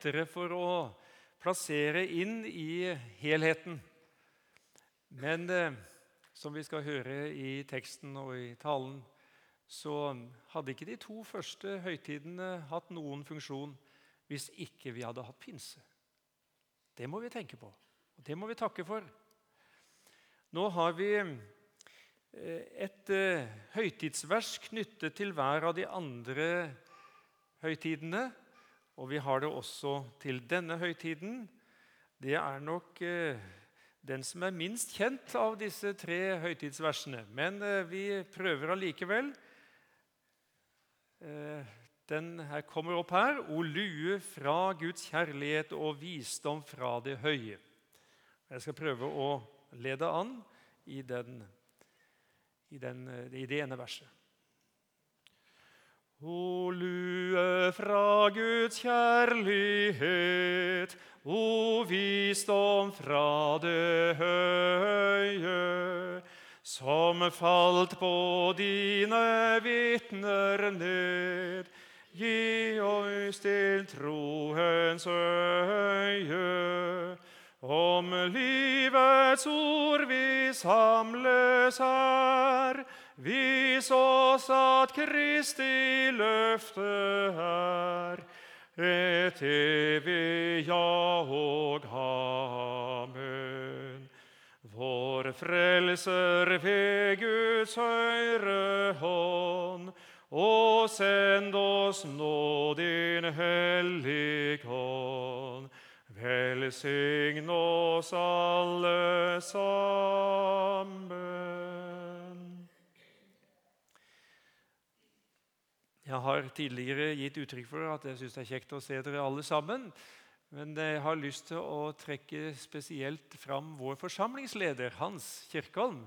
lettere for å plassere inn i helheten. Men eh, som vi skal høre i teksten og i talen, så hadde ikke de to første høytidene hatt noen funksjon hvis ikke vi hadde hatt pinse. Det må vi tenke på, og det må vi takke for. Nå har vi eh, et eh, høytidsvers knyttet til hver av de andre høytidene. Og vi har det også til denne høytiden. Det er nok eh, den som er minst kjent av disse tre høytidsversene. Men vi prøver allikevel. Den her kommer opp her. O lue fra Guds kjærlighet og visdom fra det høye. Jeg skal prøve å lede an i, den, i, den, i det ene verset. O lue fra Guds kjærlighet, o visdom fra det høye, som falt på dine vitner ned Gi oss til troens øye. Om livets ord vi samles her, vis oss at Kristi løfte er et evig ja og amen. Vår Frelser ved Guds høyre hånd og send oss nå din Helligånd. Velsign oss alle sammen. Jeg har tidligere gitt uttrykk for at jeg syns det er kjekt å se dere alle sammen. Men jeg har lyst til å trekke spesielt fram vår forsamlingsleder, Hans Kirkholm,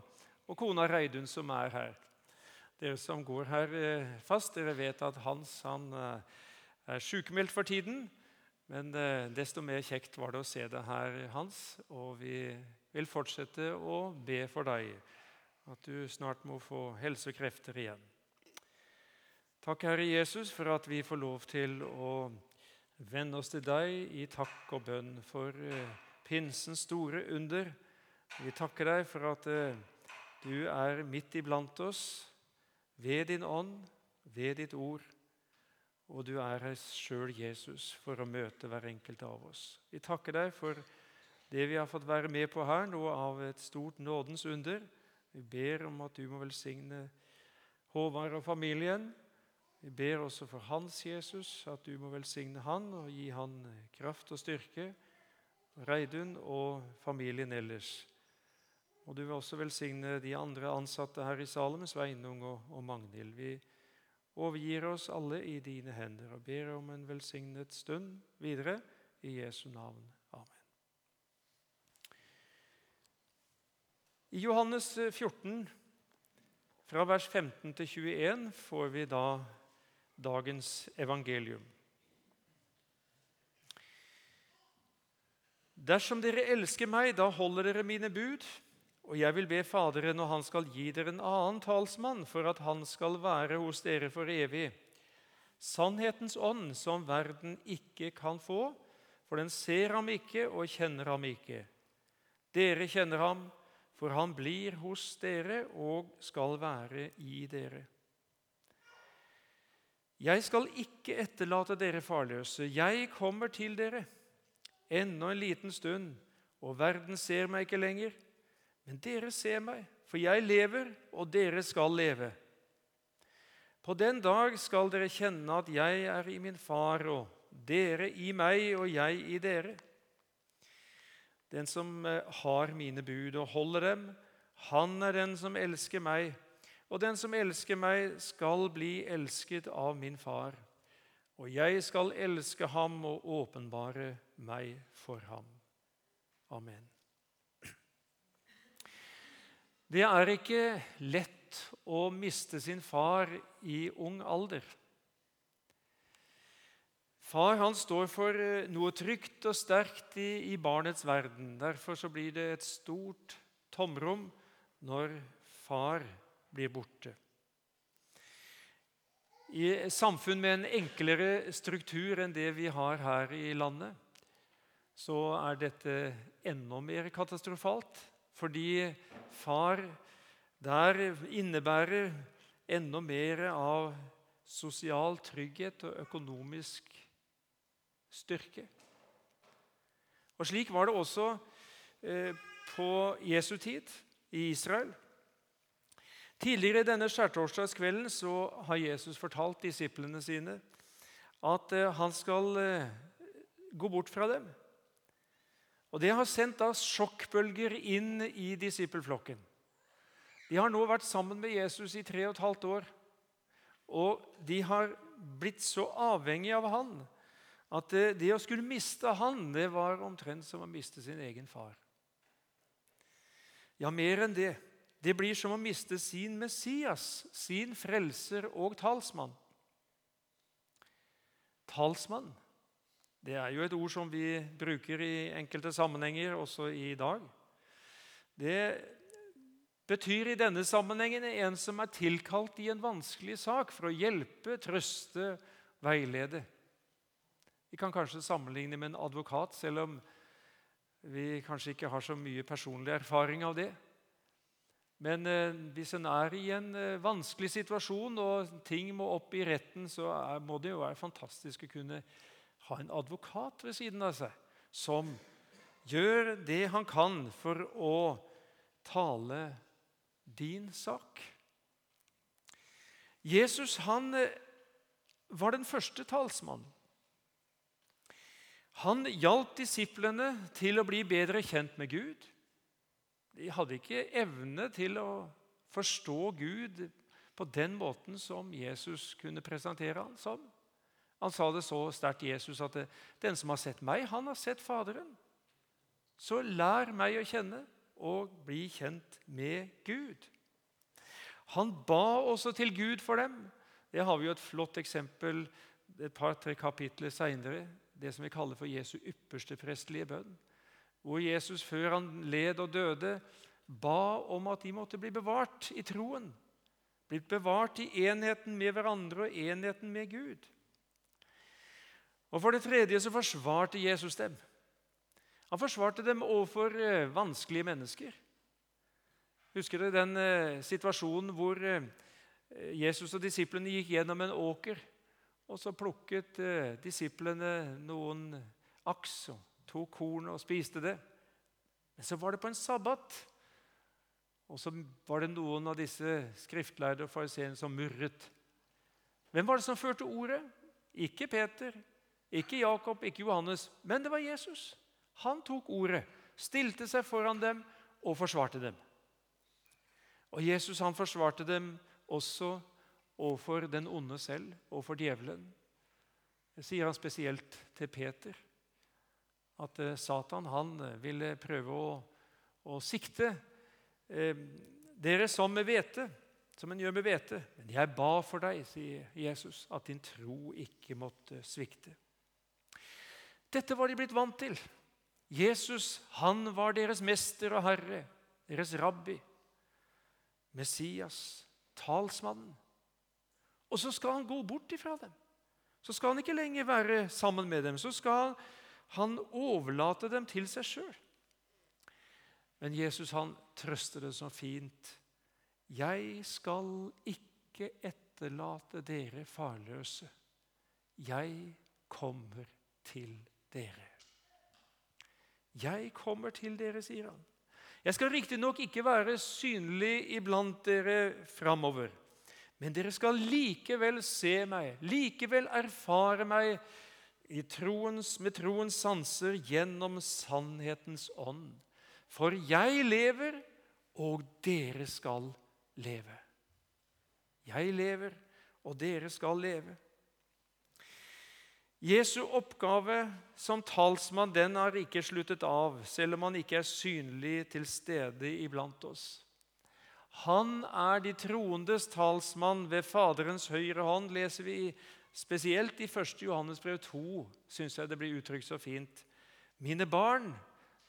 og kona Reidun, som er her. Dere som går her eh, fast, dere vet at Hans han eh, er sykemeldt for tiden. Men eh, desto mer kjekt var det å se deg her, Hans. Og vi vil fortsette å be for deg, at du snart må få helse og krefter igjen. Takk, Herre Jesus, for at vi får lov til å vende oss til deg i takk og bønn for pinsens store under. Vi takker deg for at du er midt iblant oss ved din ånd, ved ditt ord. Og du er her sjøl, Jesus, for å møte hver enkelt av oss. Vi takker deg for det vi har fått være med på her, noe av et stort nådens under. Vi ber om at du må velsigne Håvard og familien. Vi ber også for Hans Jesus, at du må velsigne han og gi han kraft og styrke. Reidun og familien ellers. Og du vil også velsigne de andre ansatte her i Salem, Sveinung og, og Magnhild. Vi overgir oss alle i dine hender og ber om en velsignet stund videre. I Jesu navn. Amen. I Johannes 14, fra vers 15 til 21, får vi da dagens evangelium. Dersom dere elsker meg, da holder dere mine bud. Og jeg vil be Faderen, og han skal gi dere en annen talsmann, for at han skal være hos dere for evig. Sannhetens ånd, som verden ikke kan få, for den ser ham ikke og kjenner ham ikke. Dere kjenner ham, for han blir hos dere og skal være i dere. Jeg skal ikke etterlate dere farløse. Jeg kommer til dere. Ennå en liten stund, og verden ser meg ikke lenger. Men dere ser meg, for jeg lever, og dere skal leve. På den dag skal dere kjenne at jeg er i min far, og dere i meg, og jeg i dere. Den som eh, har mine bud og holder dem, han er den som elsker meg. Og den som elsker meg, skal bli elsket av min far. Og jeg skal elske ham og åpenbare meg for ham. Amen. Det er ikke lett å miste sin far i ung alder. Far han står for eh, noe trygt og sterkt i, i barnets verden. Derfor så blir det et stort tomrom når far blir borte. i samfunn med en enklere struktur enn det vi har her i landet, så er dette enda mer katastrofalt. Fordi far der innebærer enda mer av sosial trygghet og økonomisk styrke. Og Slik var det også eh, på Jesu tid i Israel. Tidligere denne skjærtorsdagskvelden så har Jesus fortalt disiplene sine at eh, han skal eh, gå bort fra dem. Og Det har sendt da sjokkbølger inn i disippelflokken. De har nå vært sammen med Jesus i tre og et halvt år. Og de har blitt så avhengige av han at det, det å skulle miste han, det var omtrent som å miste sin egen far. Ja, mer enn det. Det blir som å miste sin Messias, sin frelser og talsmann. Talsmann det er jo et ord som vi bruker i enkelte sammenhenger også i dag. Det betyr i denne sammenhengen en som er tilkalt i en vanskelig sak for å hjelpe, trøste, veilede. Vi kan kanskje sammenligne med en advokat, selv om vi kanskje ikke har så mye personlig erfaring av det. Men eh, hvis en er i en eh, vanskelig situasjon og ting må opp i retten, så må det jo være fantastisk å kunne ha en advokat ved siden av seg som gjør det han kan for å tale din sak. Jesus han eh, var den første talsmannen. Han hjalp disiplene til å bli bedre kjent med Gud. De hadde ikke evne til å forstå Gud på den måten som Jesus kunne presentere ham som. Han sa det så sterkt, Jesus, at 'den som har sett meg, han har sett Faderen'. Så lær meg å kjenne og bli kjent med Gud. Han ba også til Gud for dem. Det har vi jo et flott eksempel et par-tre kapitler seinere. Det som vi kaller for Jesu ypperste prestelige bønn. Hvor Jesus, før han led og døde, ba om at de måtte bli bevart i troen. Blitt bevart i enheten med hverandre og enheten med Gud. Og For det tredje så forsvarte Jesus dem. Han forsvarte dem overfor eh, vanskelige mennesker. Husker dere den eh, situasjonen hvor eh, Jesus og disiplene gikk gjennom en åker? Og så plukket disiplene noen aks og tok korn og spiste det. Men så var det på en sabbat. Og så var det noen av disse skriftlærde og fariseerne som murret. Hvem var det som førte ordet? Ikke Peter, ikke Jakob, ikke Johannes, men det var Jesus. Han tok ordet, stilte seg foran dem og forsvarte dem. Og Jesus han forsvarte dem også overfor den onde selv, overfor djevelen. Det sier han spesielt til Peter. At eh, Satan han eh, ville prøve å, å sikte eh, dere som med hvete, som en gjør med hvete. Men jeg ba for deg, sier Jesus, at din tro ikke måtte svikte. Dette var de blitt vant til. Jesus han var deres mester og herre, deres rabbi, Messias, talsmannen. Og så skal han gå bort ifra dem. Så skal han ikke lenger være sammen med dem. Så skal han overlate dem til seg sjøl. Men Jesus han trøster det så fint. Jeg skal ikke etterlate dere farløse. Jeg kommer til dere. Jeg kommer til dere, sier han. Jeg skal riktignok ikke være synlig iblant dere framover, men dere skal likevel se meg, likevel erfare meg troens, med troens sanser gjennom sannhetens ånd. For jeg lever, og dere skal leve. Jeg lever, og dere skal leve. Jesu oppgave som talsmann den har ikke sluttet av, selv om han ikke er synlig til stede iblant oss. Han er de troendes talsmann ved Faderens høyre hånd, leser vi spesielt i 1. Johannes brev 2, syns jeg det blir uttrykt så fint. Mine barn,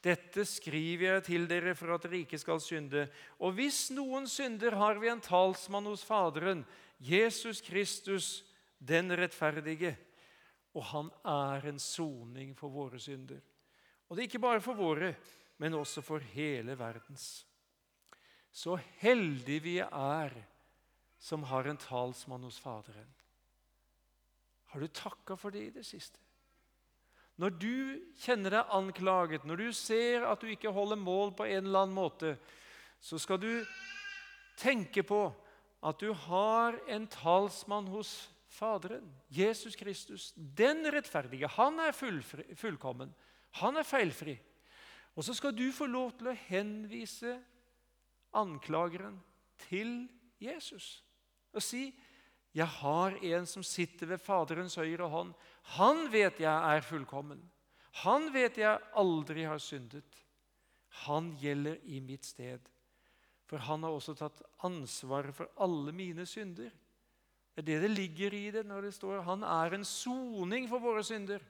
dette skriver jeg til dere for at dere ikke skal synde. Og hvis noen synder, har vi en talsmann hos Faderen, Jesus Kristus, den rettferdige, og han er en soning for våre synder. Og det er ikke bare for våre, men også for hele verdens. Så heldige vi er som har en talsmann hos Faderen. Har du takka for det i det siste? Når du kjenner deg anklaget, når du ser at du ikke holder mål på en eller annen måte, så skal du tenke på at du har en talsmann hos Faderen, Jesus Kristus. Den rettferdige. Han er fullkommen. Han er feilfri. Og så skal du få lov til å henvise anklageren til Jesus og si 'Jeg har en som sitter ved Faderens høyre hånd. Han vet jeg er fullkommen. Han vet jeg aldri har syndet. Han gjelder i mitt sted. For han har også tatt ansvaret for alle mine synder. Det er det det ligger i det når det står han er en soning for våre synder.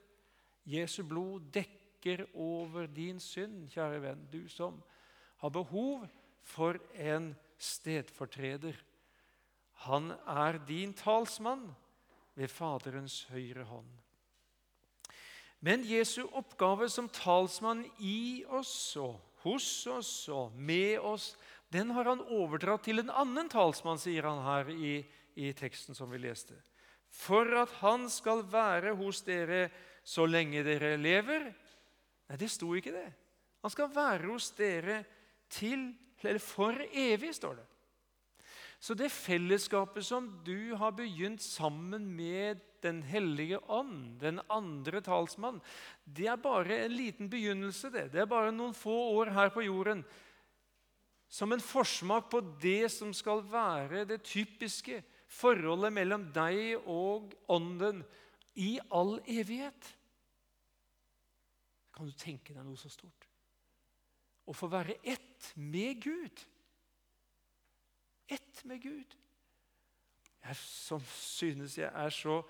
Jesu blod dekker over din synd, kjære venn, du som har behov for en stedfortreder. Han er din talsmann ved Faderens høyre hånd. Men Jesu oppgave som talsmann i oss og hos oss og med oss, den har han overdratt til en annen talsmann, sier han her i, i teksten som vi leste. For at han skal være hos dere så lenge dere lever. Nei, det sto ikke det. Han skal være hos dere til, eller for evig, står det. Så det fellesskapet som du har begynt sammen med Den hellige ånd, den andre talsmann, det er bare en liten begynnelse. Det Det er bare noen få år her på jorden. Som en forsmak på det som skal være det typiske forholdet mellom deg og Ånden i all evighet. Kan du tenke deg noe så stort? Å få være ett med Gud ett med Gud. Jeg som synes jeg er så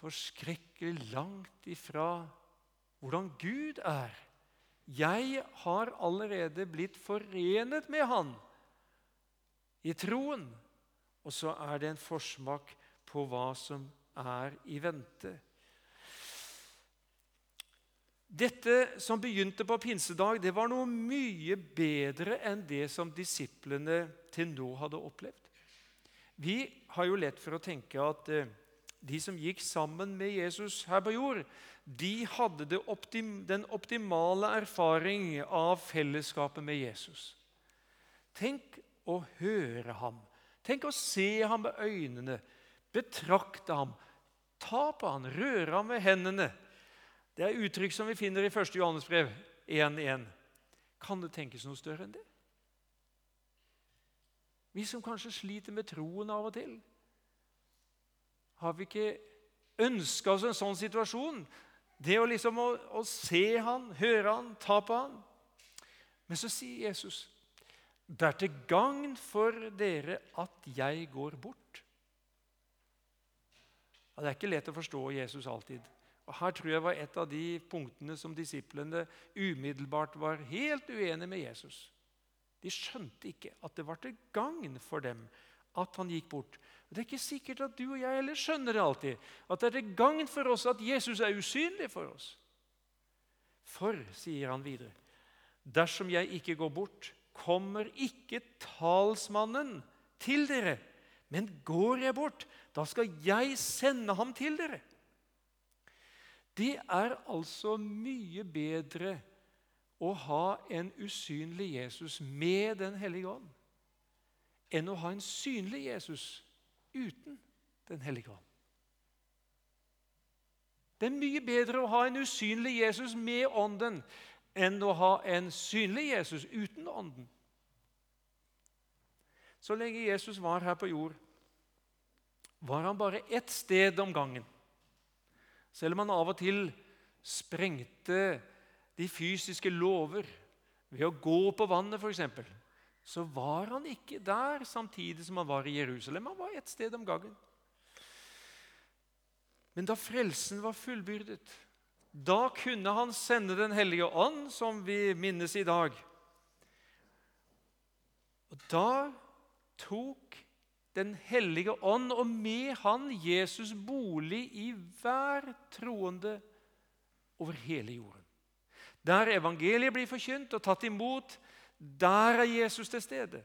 forskrekkelig langt ifra hvordan Gud er. Jeg har allerede blitt forenet med Han i troen. Og så er det en forsmak på hva som er i vente. Dette som begynte på pinsedag, det var noe mye bedre enn det som disiplene til nå hadde opplevd. Vi har jo lett for å tenke at eh, de som gikk sammen med Jesus her på jord, de hadde optim den optimale erfaring av fellesskapet med Jesus. Tenk å høre ham. Tenk å se ham med øynene, betrakte ham, ta på ham, røre ham med hendene det er uttrykk som vi finner i 1. Johannes brev 1.1. Kan det tenkes noe større enn det? Vi som kanskje sliter med troen av og til. Har vi ikke ønska oss en sånn situasjon? Det å liksom å, å se han, høre han, ta på han. Men så sier Jesus det er til gagn for dere at jeg går bort. Ja, det er ikke lett å forstå Jesus alltid. Og Her tror jeg var et av de punktene som disiplene umiddelbart var helt uenige med Jesus. De skjønte ikke at det var til gagn for dem at han gikk bort. Og Det er ikke sikkert at du og jeg heller skjønner det alltid. At det er til gagn for oss at Jesus er usynlig for oss. For, sier han videre, dersom jeg ikke går bort, kommer ikke talsmannen til dere. Men går jeg bort, da skal jeg sende ham til dere. Det er altså mye bedre å ha en usynlig Jesus med Den hellige ånd enn å ha en synlig Jesus uten Den hellige ånd. Det er mye bedre å ha en usynlig Jesus med Ånden enn å ha en synlig Jesus uten Ånden. Så lenge Jesus var her på jord, var han bare ett sted om gangen. Selv om han av og til sprengte de fysiske lover ved å gå på vannet, f.eks., så var han ikke der samtidig som han var i Jerusalem. Han var ett sted om gangen. Men da frelsen var fullbyrdet, da kunne han sende Den hellige ånd, som vi minnes i dag. Og da tok Den hellige ånd, og med han Jesus bolig i hver troende over hele jorden. Der evangeliet blir forkynt og tatt imot, der er Jesus til stede.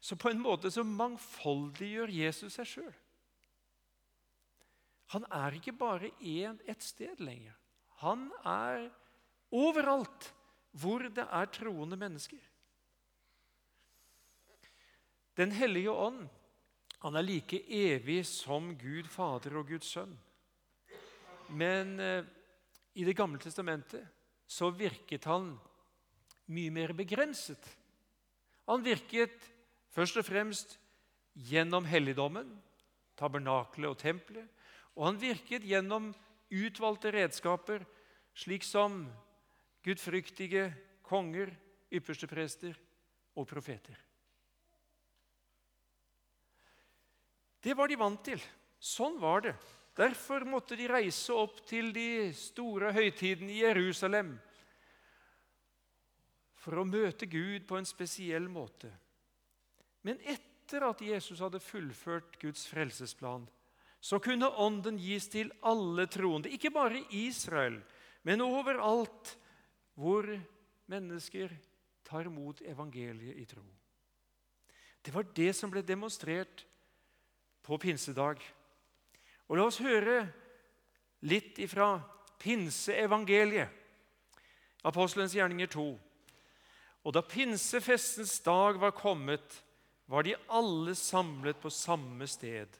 Så på en måte så mangfoldiggjør Jesus seg sjøl. Han er ikke bare en, et sted lenger. Han er overalt hvor det er troende mennesker. Den hellige ånd han er like evig som Gud Fader og Guds Sønn. Men eh, i Det gamle testamentet så virket han mye mer begrenset. Han virket først og fremst gjennom helligdommen, tabernakelet og tempelet. Og han virket gjennom utvalgte redskaper, slik som gudfryktige konger, yppersteprester og profeter. Det var de vant til. Sånn var det. Derfor måtte de reise opp til de store høytidene i Jerusalem for å møte Gud på en spesiell måte. Men etter at Jesus hadde fullført Guds frelsesplan, så kunne Ånden gis til alle troende, ikke bare Israel, men overalt hvor mennesker tar imot evangeliet i tro. Det var det som ble demonstrert på pinsedag. Og La oss høre litt ifra pinseevangeliet, Apostelens gjerninger 2. Og da pinsefestens dag var kommet, var de alle samlet på samme sted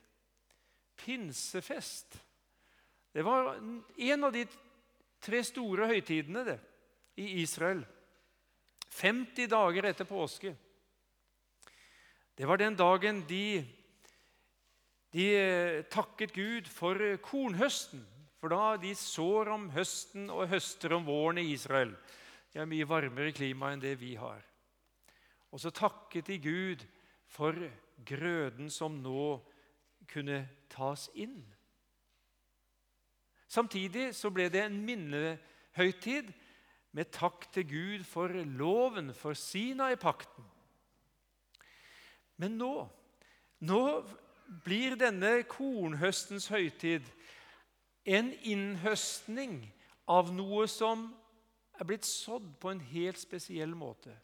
pinsefest. Det var en av de tre store høytidene det, i Israel. 50 dager etter påske. Det var den dagen de, de eh, takket Gud for kornhøsten. For da de sår om høsten og høster om våren i Israel. Det er mye varmere klima enn det vi har. Og så takket de Gud for grøden som nå kunne tas inn. Samtidig så ble det en minnehøytid med takk til Gud for loven, for Sina i pakten. Men nå, nå blir denne kornhøstens høytid en innhøstning av noe som er blitt sådd på en helt spesiell måte.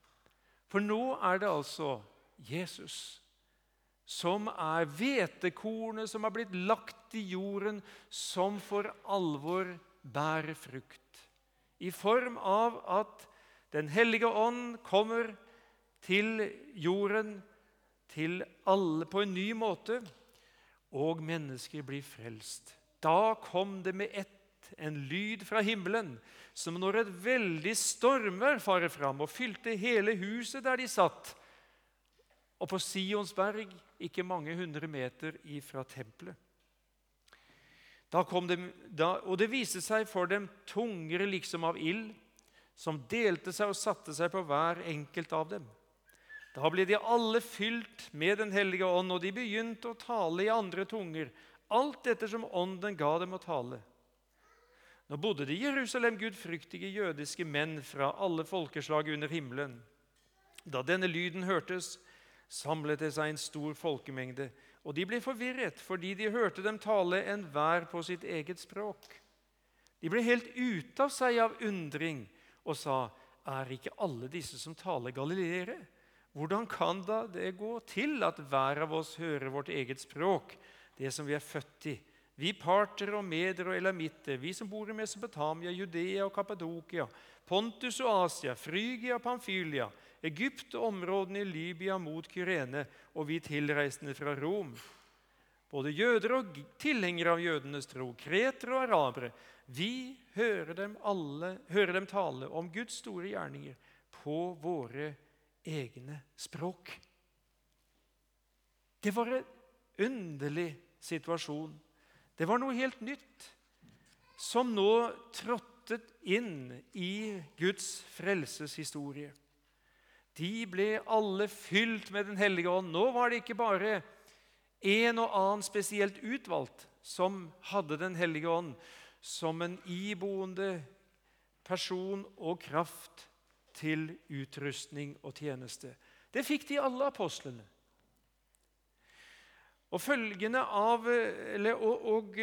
For nå er det altså Jesus som er hvetekornet som har blitt lagt i jorden, som for alvor bærer frukt. I form av at Den hellige ånd kommer til jorden, til alle på en ny måte, og mennesker blir frelst. Da kom det med ett en lyd fra himmelen, som når et veldig stormvær farer fram og fylte hele huset der de satt, og på Sionsberg, ikke mange hundre meter ifra tempelet. Det, da, og det viste seg for dem tungere liksom av ild, som delte seg og satte seg på hver enkelt av dem. Da ble de alle fylt med Den hellige ånd, og de begynte å tale i andre tunger, alt ettersom ånden ga dem å tale. Nå bodde det i Jerusalem gudfryktige jødiske menn fra alle folkeslag under himmelen. Da denne lyden hørtes, samlet det seg en stor folkemengde, og de ble forvirret fordi de hørte dem tale enhver på sitt eget språk. De ble helt ute av seg av undring og sa, 'Er ikke alle disse som taler galileere?' Hvordan kan da det gå til at hver av oss hører vårt eget språk, det som vi er født i? Vi parter og meder og elamitter, vi som bor i Mesopotamia, Judea og Kappadokia, Pontus og Asia, Frygia og Pamfylia, Egypt og områdene i Libya mot Kyrene og vi tilreisende fra Rom. Både jøder og tilhengere av jødenes tro, kretere og arabere. Vi hører dem, alle, hører dem tale om Guds store gjerninger på våre egne språk. Det var en underlig situasjon. Det var noe helt nytt som nå trådtet inn i Guds frelseshistorie. De ble alle fylt med Den hellige ånd. Nå var det ikke bare en og annen spesielt utvalgt som hadde Den hellige ånd som en iboende person og kraft til utrustning og tjeneste. Det fikk de alle apostlene. Og følgende av, eller, og, og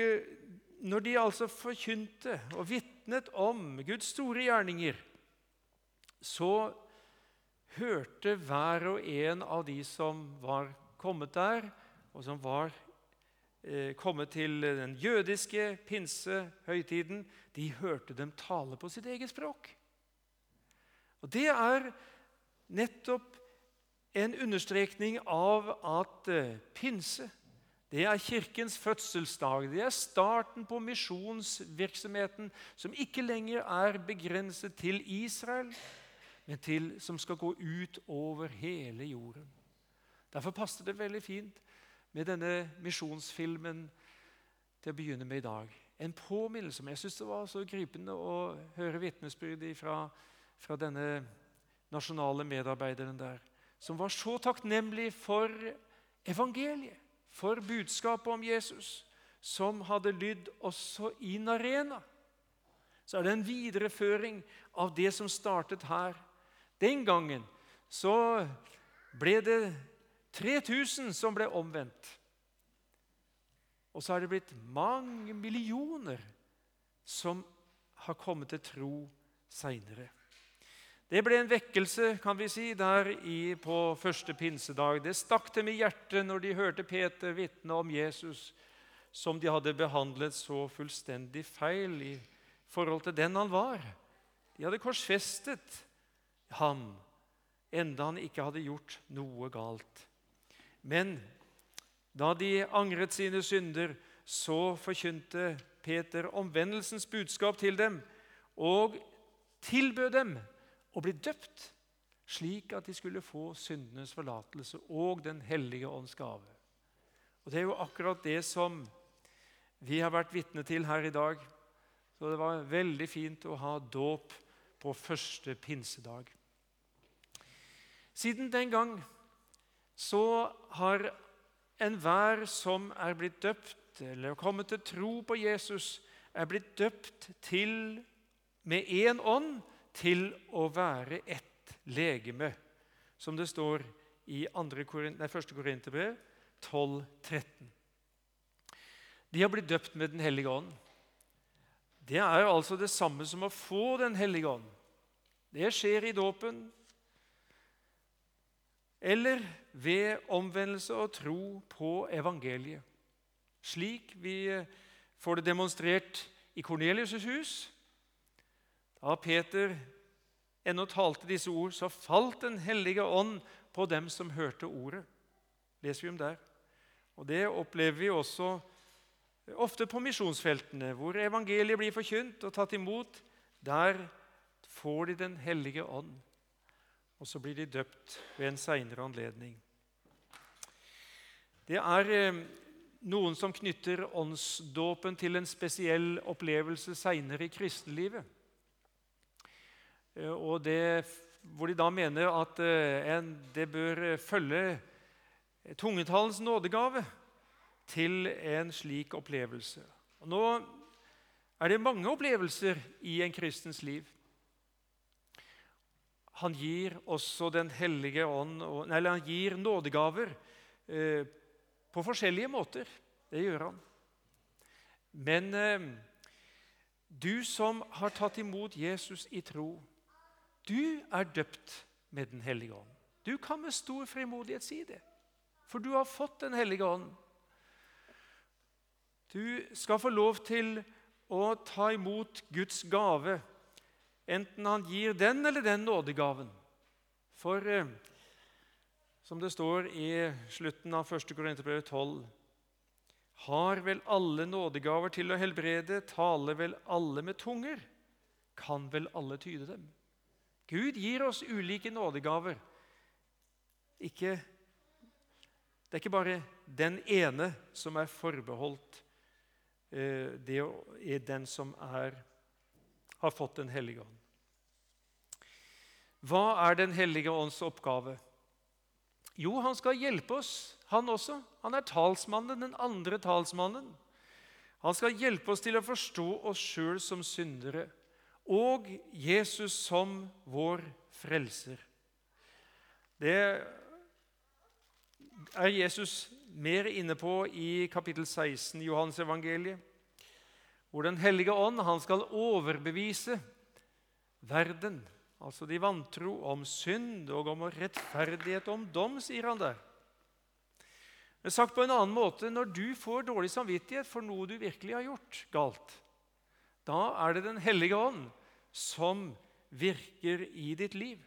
når de altså forkynte og vitnet om Guds store gjerninger, så hørte hver og en av de som var kommet der, og som var eh, kommet til den jødiske pinsehøytiden, de hørte dem tale på sitt eget språk. Og Det er nettopp en understrekning av at eh, pinse det er Kirkens fødselsdag. Det er starten på misjonsvirksomheten, som ikke lenger er begrenset til Israel, men til, som skal gå ut over hele jorden. Derfor passet det veldig fint med denne misjonsfilmen til å begynne med i dag. En påminnelse. Men Jeg syns det var så gripende å høre vitnesbyrd fra, fra denne nasjonale medarbeideren der, som var så takknemlig for evangeliet for budskapet om Jesus, som hadde lydd også i Narena. Så er det en videreføring av det som startet her. Den gangen så ble det 3000 som ble omvendt. Og så er det blitt mange millioner som har kommet til tro seinere. Det ble en vekkelse kan vi si, der i, på første pinsedag. Det stakk dem i hjertet når de hørte Peter vitne om Jesus, som de hadde behandlet så fullstendig feil i forhold til den han var. De hadde korsfestet ham, enda han ikke hadde gjort noe galt. Men da de angret sine synder, så forkynte Peter omvendelsens budskap til dem og tilbød dem og bli døpt, slik at de skulle få syndenes forlatelse og Den hellige ånds gave. Og Det er jo akkurat det som vi har vært vitne til her i dag. Så det var veldig fint å ha dåp på første pinsedag. Siden den gang så har enhver som er blitt døpt eller kommet til tro på Jesus, er blitt døpt til med én ånd til å være ett legeme, som det står i 1. Korinterbrev 12,13. De har blitt døpt med Den hellige ånd. Det er altså det samme som å få Den hellige ånd. Det skjer i dåpen eller ved omvendelse og tro på evangeliet. Slik vi får det demonstrert i Kornelius' hus, da Peter ennå talte disse ord, så falt Den hellige ånd på dem som hørte ordet. leser vi om der. Og Det opplever vi også ofte på misjonsfeltene, hvor evangeliet blir forkynt og tatt imot. Der får de Den hellige ånd, og så blir de døpt ved en seinere anledning. Det er eh, noen som knytter åndsdåpen til en spesiell opplevelse seinere i kristenlivet. Eh, og det, hvor de da mener at eh, en, det bør følge tungetalens nådegave til en slik opplevelse. Og nå er det mange opplevelser i en kristens liv. Han gir også Den hellige ånd Eller han gir nådegaver eh, på forskjellige måter. Det gjør han. Men eh, du som har tatt imot Jesus i tro, du er døpt med Den hellige ånd. Du kan med stor frimodighet si det, for du har fått Den hellige ånd. Du skal få lov til å ta imot Guds gave, enten han gir den eller den nådegaven. For eh, som det står i slutten av 1. Korinterbrev 12.: Har vel alle nådegaver til å helbrede, taler vel alle med tunger, kan vel alle tyde dem? Gud gir oss ulike nådegaver. Ikke, det er ikke bare den ene som er forbeholdt eh, det er den som er, har fått Den hellige ånd. Hva er Den hellige ånds oppgave? Jo, han skal hjelpe oss, han også. Han er talsmannen, den andre talsmannen. Han skal hjelpe oss til å forstå oss sjøl som syndere og Jesus som vår frelser. Det er Jesus mer inne på i kapittel 16 i Johannesevangeliet, hvor Den hellige ånd han skal overbevise verden, altså de vantro, om synd og om rettferdighet og om dom, sier han der. Men sagt på en annen måte, Når du får dårlig samvittighet for noe du virkelig har gjort galt, da er det Den hellige ånd som virker i ditt liv.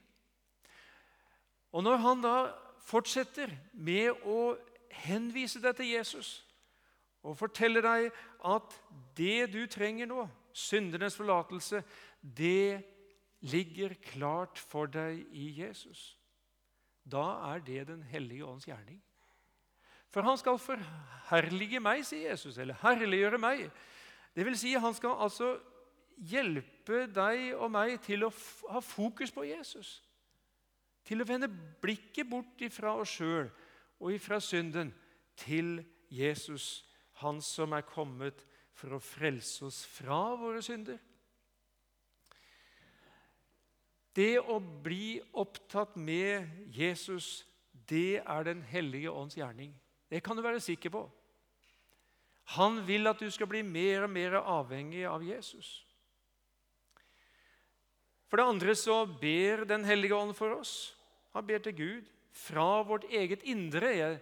Og når han da fortsetter med å henvise deg til Jesus og forteller deg at det du trenger nå, syndernes forlatelse, det ligger klart for deg i Jesus, da er det Den hellige ånds gjerning. For han skal forherlige meg, sier Jesus, eller herliggjøre meg. Det vil si, han skal altså hjelpe deg og meg til å ha fokus på Jesus. Til å vende blikket bort ifra oss sjøl og ifra synden til Jesus, han som er kommet for å frelse oss fra våre synder. Det å bli opptatt med Jesus, det er Den hellige ånds gjerning. Det kan du være sikker på. Han vil at du skal bli mer og mer avhengig av Jesus. For det andre så ber Den hellige ånd for oss. Han ber til Gud fra vårt eget indre.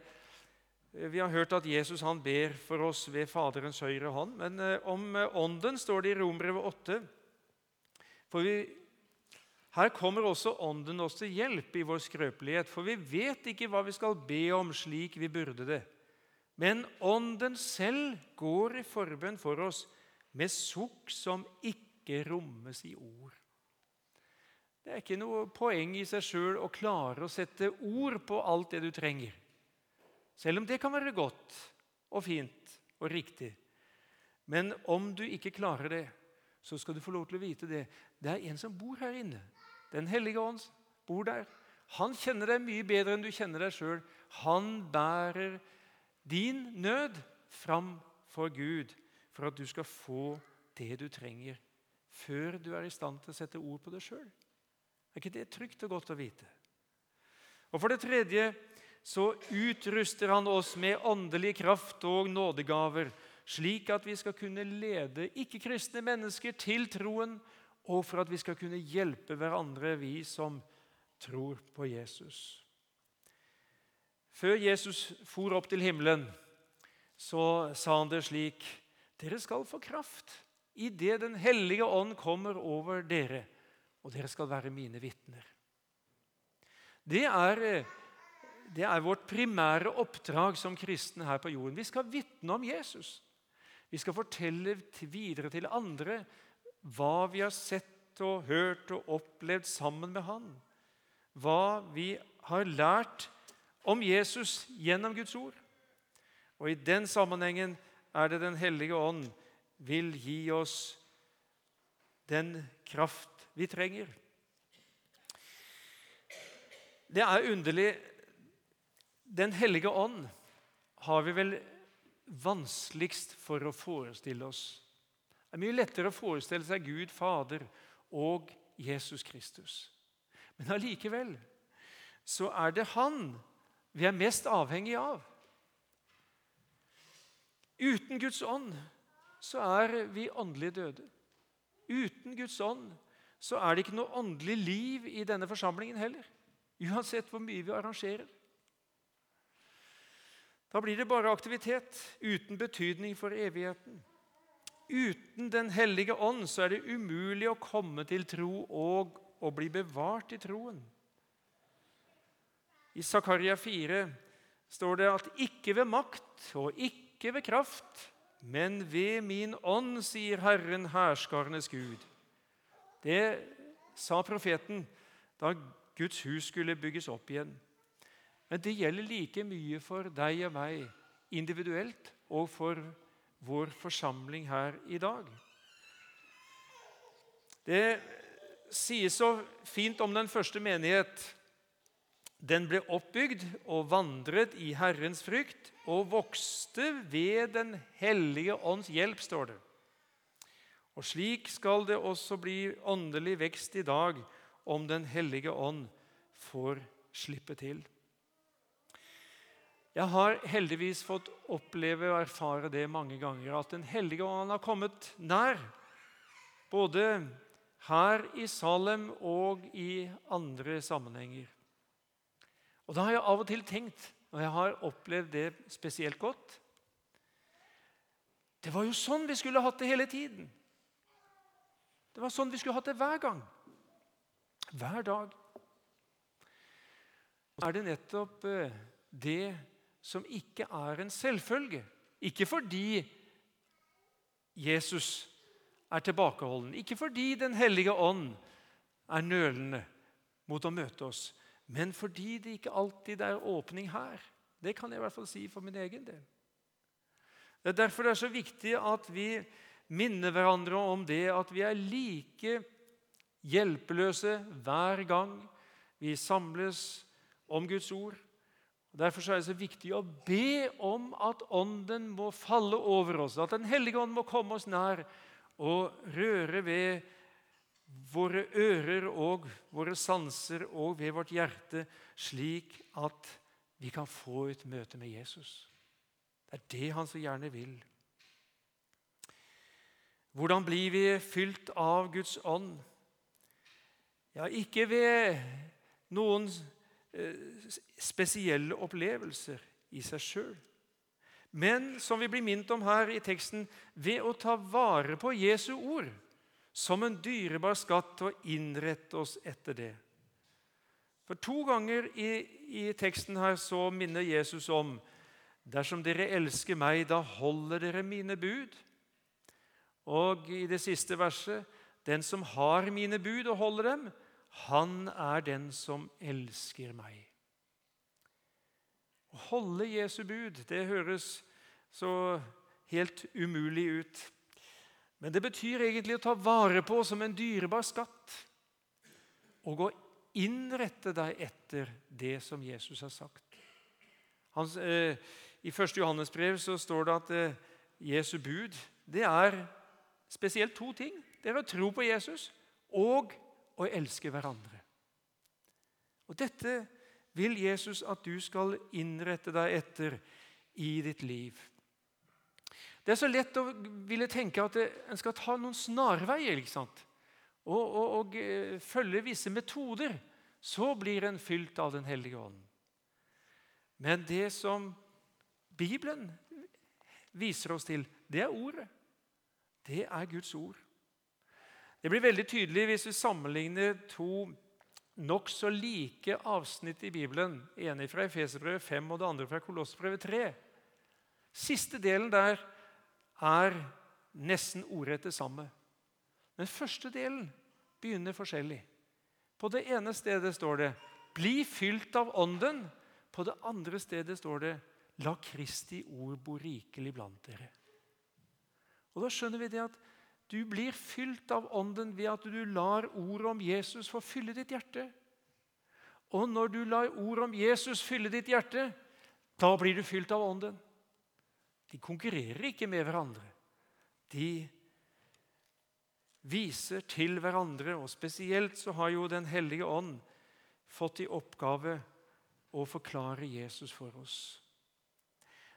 Vi har hørt at Jesus han ber for oss ved Faderens høyre hånd. Men eh, om eh, Ånden står det i Rombrevet 8. For vi, her kommer også Ånden oss til hjelp i vår skrøpelighet. For vi vet ikke hva vi skal be om slik vi burde det. Men Ånden selv går i forbønn for oss med sukk som ikke rommes i ord. Det er ikke noe poeng i seg sjøl å klare å sette ord på alt det du trenger. Selv om det kan være godt og fint og riktig. Men om du ikke klarer det, så skal du få lov til å vite det. Det er en som bor her inne. Den hellige ånd bor der. Han kjenner deg mye bedre enn du kjenner deg sjøl. Han bærer din nød fram for Gud for at du skal få det du trenger, før du er i stand til å sette ord på det sjøl. Er ikke det trygt og godt å vite? Og For det tredje så utruster han oss med åndelig kraft og nådegaver, slik at vi skal kunne lede ikke-kristne mennesker til troen, og for at vi skal kunne hjelpe hverandre, vi som tror på Jesus. Før Jesus for opp til himmelen, så sa han det slik.: Dere skal få kraft idet Den hellige ånd kommer over dere og dere skal være mine vitner. Det er, det er vårt primære oppdrag som kristne her på jorden. Vi skal vitne om Jesus. Vi skal fortelle videre til andre hva vi har sett og hørt og opplevd sammen med han. Hva vi har lært om Jesus gjennom Guds ord. Og I den sammenhengen er det Den hellige ånd vil gi oss den kraft vi trenger. Det er underlig Den hellige ånd har vi vel vanskeligst for å forestille oss. Det er mye lettere å forestille seg Gud Fader og Jesus Kristus. Men allikevel så er det Han vi er mest avhengig av. Uten Guds ånd så er vi åndelig døde. Uten Guds ånd så er det ikke noe åndelig liv i denne forsamlingen heller. Uansett hvor mye vi arrangerer. Da blir det bare aktivitet uten betydning for evigheten. Uten Den hellige ånd så er det umulig å komme til tro og å bli bevart i troen. I Zakaria 4 står det at 'ikke ved makt og ikke ved kraft', men ved min ånd, sier Herren, herskarenes Gud. Det sa profeten da Guds hus skulle bygges opp igjen. Men det gjelder like mye for deg og meg individuelt og for vår forsamling her i dag. Det sies så fint om den første menighet. Den ble oppbygd og vandret i Herrens frykt og vokste ved Den hellige ånds hjelp, står det. Og slik skal det også bli åndelig vekst i dag om Den hellige ånd får slippe til. Jeg har heldigvis fått oppleve og erfare det mange ganger, at Den hellige ånd har kommet nær. Både her i Salem og i andre sammenhenger. Og Da har jeg av og til tenkt, og jeg har opplevd det spesielt godt Det var jo sånn vi skulle hatt det hele tiden. Det var sånn vi skulle hatt det hver gang. Hver dag. Og er det nettopp eh, det som ikke er en selvfølge. Ikke fordi Jesus er tilbakeholden, ikke fordi Den hellige ånd er nølende mot å møte oss, men fordi det ikke alltid er åpning her. Det kan jeg i hvert fall si for min egen del. Det er Derfor det er så viktig at vi minner hverandre om det at vi er like hjelpeløse hver gang vi samles om Guds ord Derfor er det så viktig å be om at Ånden må falle over oss, at Den hellige ånd må komme oss nær og røre ved våre ører og våre sanser og ved vårt hjerte, slik at vi kan få et møte med Jesus. Det er det han så gjerne vil. Hvordan blir vi fylt av Guds ånd? Ja, ikke ved noen Eh, spesielle opplevelser i seg sjøl. Men som vi blir minnet om her i teksten, ved å ta vare på Jesu ord som en dyrebar skatt og innrette oss etter det. For To ganger i, i teksten her så minner Jesus om Dersom dere elsker meg, da holder dere mine bud. Og i det siste verset Den som har mine bud og holder dem, han er den som elsker meg. Å holde Jesu bud, det høres så helt umulig ut. Men det betyr egentlig å ta vare på som en dyrebar skatt. Og å innrette deg etter det som Jesus har sagt. Hans, eh, I 1. Johannes brev så står det at eh, Jesu bud det er spesielt to ting. Det er å tro på Jesus og å elske hverandre. Og Dette vil Jesus at du skal innrette deg etter i ditt liv. Det er så lett å ville tenke at en skal ta noen snarveier ikke sant? Og, og, og eh, følge visse metoder. Så blir en fylt av Den hellige ånd. Men det som Bibelen viser oss til, det er Ordet. Det er Guds ord. Det blir veldig tydelig hvis vi sammenligner to nokså like avsnitt i Bibelen. ene fra Efeserbrevet 5 og det andre fra Kolossbrevet 3. Siste delen der er nesten ordrett det samme. Den første delen begynner forskjellig. På det ene stedet står det 'Bli fylt av Ånden'. På det andre stedet står det 'La Kristi ord bo rikelig blant dere'. Og Da skjønner vi det at du blir fylt av Ånden ved at du lar ordet om Jesus få fylle ditt hjerte. Og når du lar ordet om Jesus fylle ditt hjerte, da blir du fylt av Ånden. De konkurrerer ikke med hverandre. De viser til hverandre, og spesielt så har jo Den hellige ånd fått i oppgave å forklare Jesus for oss.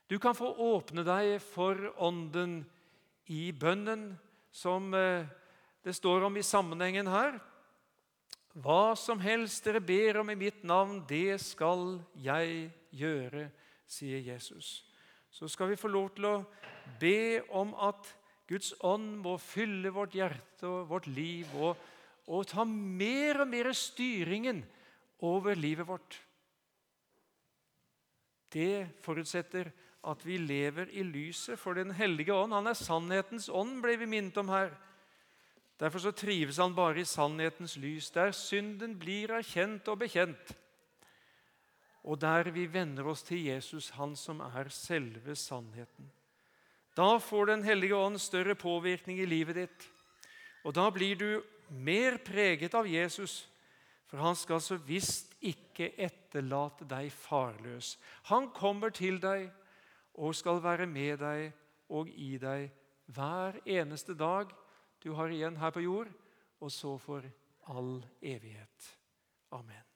Du kan få åpne deg for Ånden i bønnen som eh, det står om i sammenhengen her. Hva som helst dere ber om i mitt navn, det skal jeg gjøre, sier Jesus. Så skal vi få lov til å be om at Guds ånd må fylle vårt hjerte og vårt liv og, og ta mer og mer styringen over livet vårt. Det forutsetter at vi lever i lyset for Den hellige ånd. Han er sannhetens ånd, ble vi minnet om her. Derfor så trives han bare i sannhetens lys, der synden blir erkjent og bekjent, og der vi venner oss til Jesus, han som er selve sannheten. Da får Den hellige ånd større påvirkning i livet ditt, og da blir du mer preget av Jesus, for han skal så visst ikke etterlate deg farløs. Han kommer til deg og skal være med deg og i deg hver eneste dag du har igjen her på jord, og så for all evighet. Amen.